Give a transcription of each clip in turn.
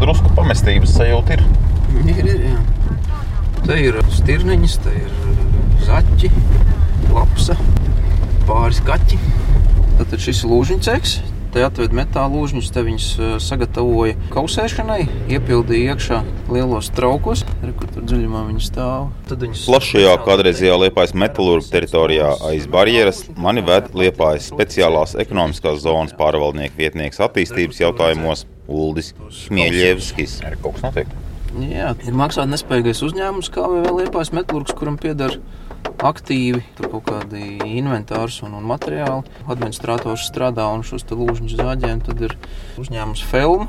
drusku pamestības sajūta ir. Ir, ir, jā. Te ir stirniņas, te ir zaķi, lapsa, pāris kaķi. Tad šis ir lūžņceks. Te atved metāla lūžņus, te viņus eh, sagatavoja kausēšanai, iepildīja iekšā lielos traukos, re, kur tur dziļumā viņi stāv. Tad viņus Plašajā kādreizajā Liepājas metālurgu teritorijā aiz barjeras mani ved Liepājas speciālās ekonomiskās zonas pārvaldnieka vietnieks attīstības jautājumos Uldis Hmieļevskis. Kaut kas notiek. Jā, ir maksātnespējīgais uzņēmums, kā vēl Liepājas metālurgs, kuram pieder aktīvi tur kaut kādi inventārs un, un materiāli. Administrators strādā un šos lūžņus zāģēm. Tad ir uzņēmums Felma.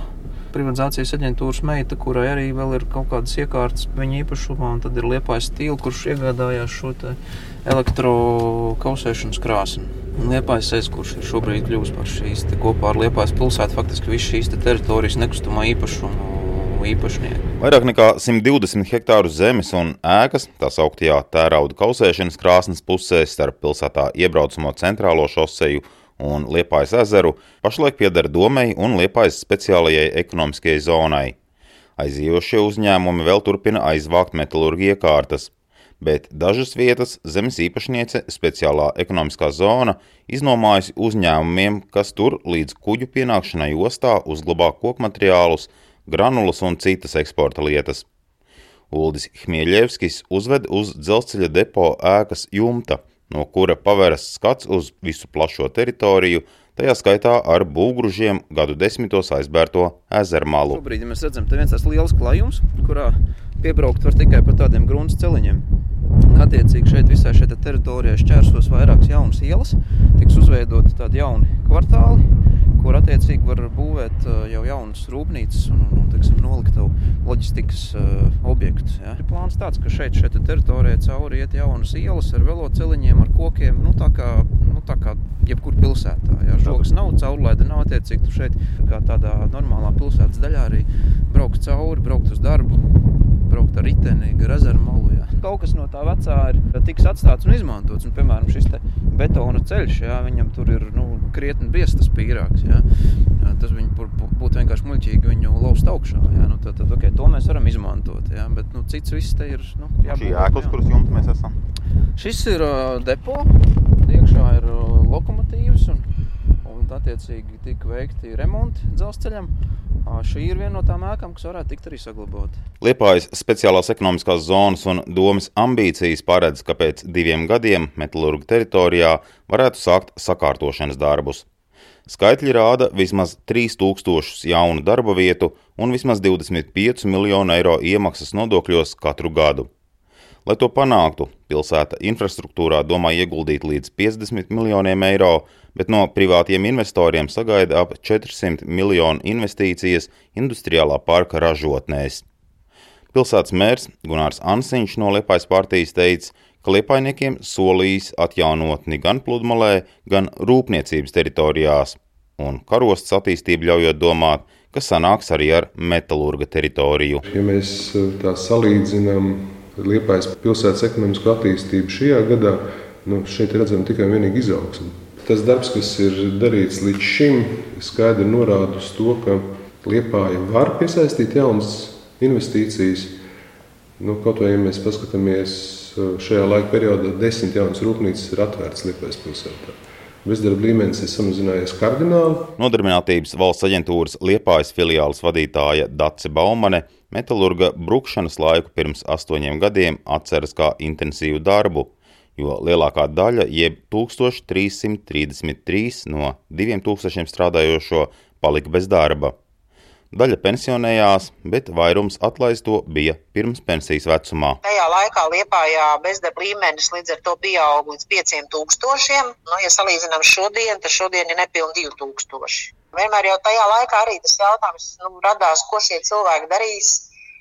Privatizācijas aģentūras meita, kurai arī vēl ir kaut kādas iekārtas viņa īpašumā, un tad ir liepais stila, kurš iegādājās šo elektrokausēšanas krāsni. Liepais aiz, kurš ir šobrīd kļuvis par šīs kopā ar Liepais pilsētu, faktiski visas šīs te teritorijas nekustamā īpašuma īpašnieki. Vairāk nekā 120 hektāru zemes un ēkas, tā sauktajā tērauda kausēšanas krāsnes pusē starp pilsētā iebraucamo centrālo šoseju un Liepājas ezeru, pašlaik pieder domei un Liepājas speciālajai ekonomiskajai zonai. Aizījošie uzņēmumi vēl turpina aizvākt metālurgi iekārtas, bet dažas vietas zemes īpašniece speciālā ekonomiskā zona iznomājusi uzņēmumiem, kas tur līdz kuģu pienākšanai ostā uzglabā kokmateriālus, granulas un citas eksporta lietas. Uldis Hmieļevskis uzved uz dzelzceļa depo ēkas jumta, no kura paveras skats uz visu plašo teritoriju, tajā skaitā ar būgružiem gadu desmitos aizbērto ezermalu. Šobrīd ja mēs redzam, te viens tāds liels klājums, kurā piebraukt var tikai pa tādiem grunts celiņiem. Attiecīgi šeit visā šajā teritorijā šķērsos vairākas jaunas ielas, tiks uzveidoti tādi jauni kvartāli, kur attiecīgi var būvēt jau jaunas rūpnīcas un, un teiksim, noliktavu loģistikas uh, objektus. Ja. Ir plāns tāds, ka šeit, šeit teritorijā cauri iet jaunas ielas ar veloceliņiem, ar kokiem, nu tā kā, nu, tā kā jebkur pilsētā. Ja. Žogas nav, caurlaida nav attiecīgi, tu šeit kā tādā normālā pilsētas daļā arī braukt cauri, braukt uz darbu, braukt ar riteni, gar ezeru malu. Ja. Kaut kas no tā vecā ir tiks atstāts un izmantots. Un, piemēram, šis betona ceļš, ja, viņam tur ir nu, krietni biezs tas pīrāgs. Ja. Tas būtu vienkārši muļķīgi viņu lauzt augšā. Ja. Nu, tad, tad, okay, to mēs varam izmantot. Ja. Bet nu, cits viss te ir. Nu, jābūt, Šī ēka, uz kuras jumta mēs esam? Šis ir uh, depo. Iekšā ir uh, lokomotīvas un, un attiecīgi tika veikti remonti dzelzceļam. Šī ir viena no tām ēkām, kas varētu tikt arī saglabāta. Liepājas speciālās ekonomiskās zonas un domas ambīcijas paredz, ka pēc diviem gadiem metālurgu teritorijā varētu sākt sakārtošanas darbus. Skaitļi rāda vismaz 3000 jaunu darba vietu un vismaz 25 miljonu eiro iemaksas nodokļos katru gadu. Lai to panāktu, pilsēta infrastruktūrā domā ieguldīt līdz 50 miljoniem eiro, bet no privātiem investoriem sagaida ap 400 miljonu investīcijas industriālā parka ražotnēs. Pilsētas mērs Gunārs Ansiņš no Liepājas partijas teica, ka liepainiekiem solījis atjaunotni gan pludmalē, gan rūpniecības teritorijās, un karostas attīstību ļaujot domāt, ka sanāks arī ar metalurga teritoriju. Ja mēs tā salīdzinām Liepājas pilsētas ekonomisko attīstību šajā gadā, nu, šeit redzam tikai un vienīgi izaugsmu. Tas darbs, kas ir darīts līdz šim, skaidri norāda uz to, ka Liepāja var piesaistīt jaunas investīcijas. Nu, kaut vai ja mēs paskatāmies šajā laika periodā, desmit jaunas rūpnīcas ir atvērtas Liepājas pilsētā. Bezdarba līmenis ir samazinājies kardināli. Nodarbinātības valsts aģentūras Liepājas filiāles vadītāja Dace Baumane metālurga brukšanas laiku pirms astoņiem gadiem atceras kā intensīvu darbu, jo lielākā daļa, jeb 1333 no 2000 strādājošo, palika bez darba. Daļa pensionējās, bet vairums atlaisto bija pirms pensijas vecumā. Tajā laikā Liepājā bezdarba līmenis līdz ar to pieauga līdz 5000. Nu, ja salīdzinām šodien, tad šodien ir nepilni 2000. Vienmēr jau tajā laikā arī tas jautājums nu, radās, ko šie cilvēki darīs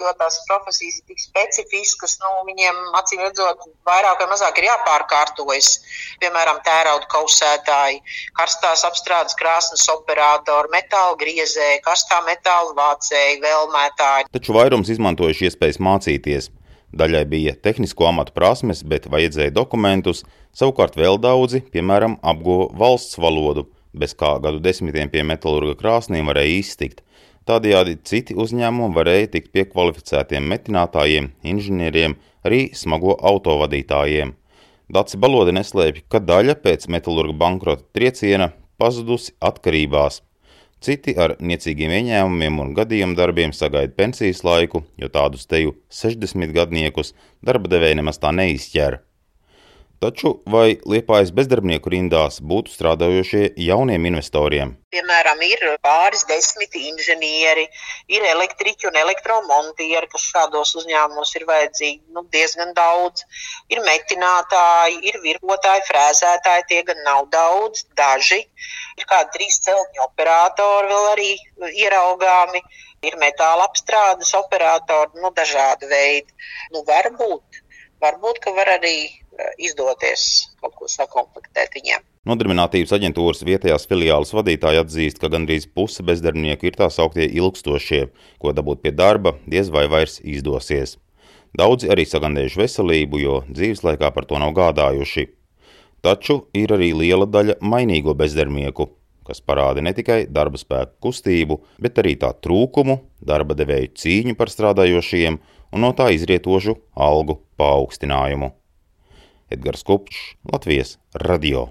jo tās profesijas ir tik specifiskas, nu, viņiem acīm redzot, vairāk vai mazāk ir jāpārkārtojas. Piemēram, tērauda kausētāji, karstās apstrādes krāsnes operatori, metāla griezēji, karstā metāla vācēji, vēlmētāji. Taču vairums izmantojuši iespējas mācīties. Daļai bija tehnisko amatu prasmes, bet vajadzēja dokumentus, savukārt vēl daudzi, piemēram, apguva valsts valodu, bez kā gadu desmitiem pie metālurga krāsnīm varēja iztikt. Tādējādi citi uzņēmumi varēja tikt pie kvalificētiem metinātājiem, inženieriem, arī smago autovadītājiem. Daci Balodi neslēpj, ka daļa pēc metālurga bankrota trieciena pazudusi atkarībās. Citi ar niecīgiem ieņēmumiem un gadījumu darbiem sagaida pensijas laiku, jo tādus teju 60 gadniekus darba devēja nemaz tā neizķer. Taču vai Liepājas bezdarbnieku rindās būtu strādājošie jauniem investoriem? Piemēram, ir pāris desmit inženieri, ir elektriķi un elektromontieri, kas šādos uzņēmumos ir vajadzīgi nu, diezgan daudz. Ir metinātāji, ir virpotāji, frēzētāji, tie gan nav daudz, daži. Ir kādi trīs celtņu operatori vēl arī ieraugāmi, ir metāla apstrādes operatori, nu, dažādi veidi. Nu, varbūt, varbūt, ka var arī izdoties kaut ko sakomplektēt viņiem. Nodarbinātības aģentūras vietējās filiāles vadītāji atzīst, ka gandrīz puse bezdarbnieku ir tā sauktie ilgstošie, ko dabūt pie darba diez vai vairs izdosies. Daudzi arī sagandējuši veselību, jo dzīves laikā par to nav gādājuši. Taču ir arī liela daļa mainīgo bezdarbnieku, kas parāda ne tikai darba spēku kustību, bet arī tā trūkumu, darba devēju cīņu par strādājošiem un no tā izrietošu algu paaugstinājumu. Edgars Kupčs, Latvijas radio.